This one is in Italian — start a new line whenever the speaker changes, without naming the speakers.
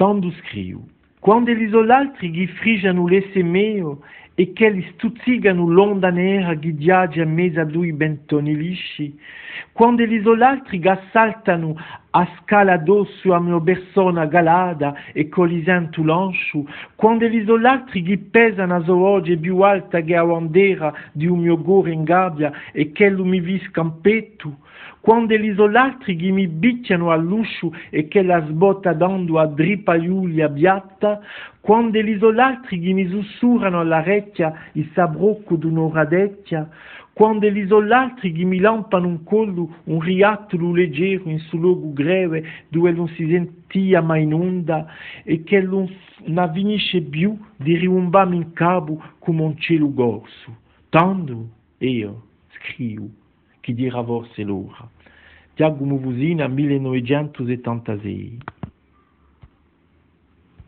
Tando scriu. Quando gli altri gli frigiano l'esse meo e che li stuzzigano l'onda nera che viaggia in mezzo a lui bentoni lisci, quando gli altri gli assaltano a scala addosso a mia persona galada e colisento lanciu, quando gli altri gli pesano a oggi più alta che a bandera di un mio gore in gabbia e che lo mi visca in petto, quando gli altri gli mi bicchiano all'uscio e che la sbotta dando a drippa Giulia biatta, quando gli altri gli mi sussurrano all'orecchia il sabrocco d'un'ora d'ecchia, quando gli altri gli mi lampano un collo, un riattolo leggero in sul luogo greve dove non si sentia mai in onda e che non avvinisce più di riumbarmi in capo come un cielo gorso. Tanto io scrivo chi dirà forse l'ora. Tiago Muvusina 1976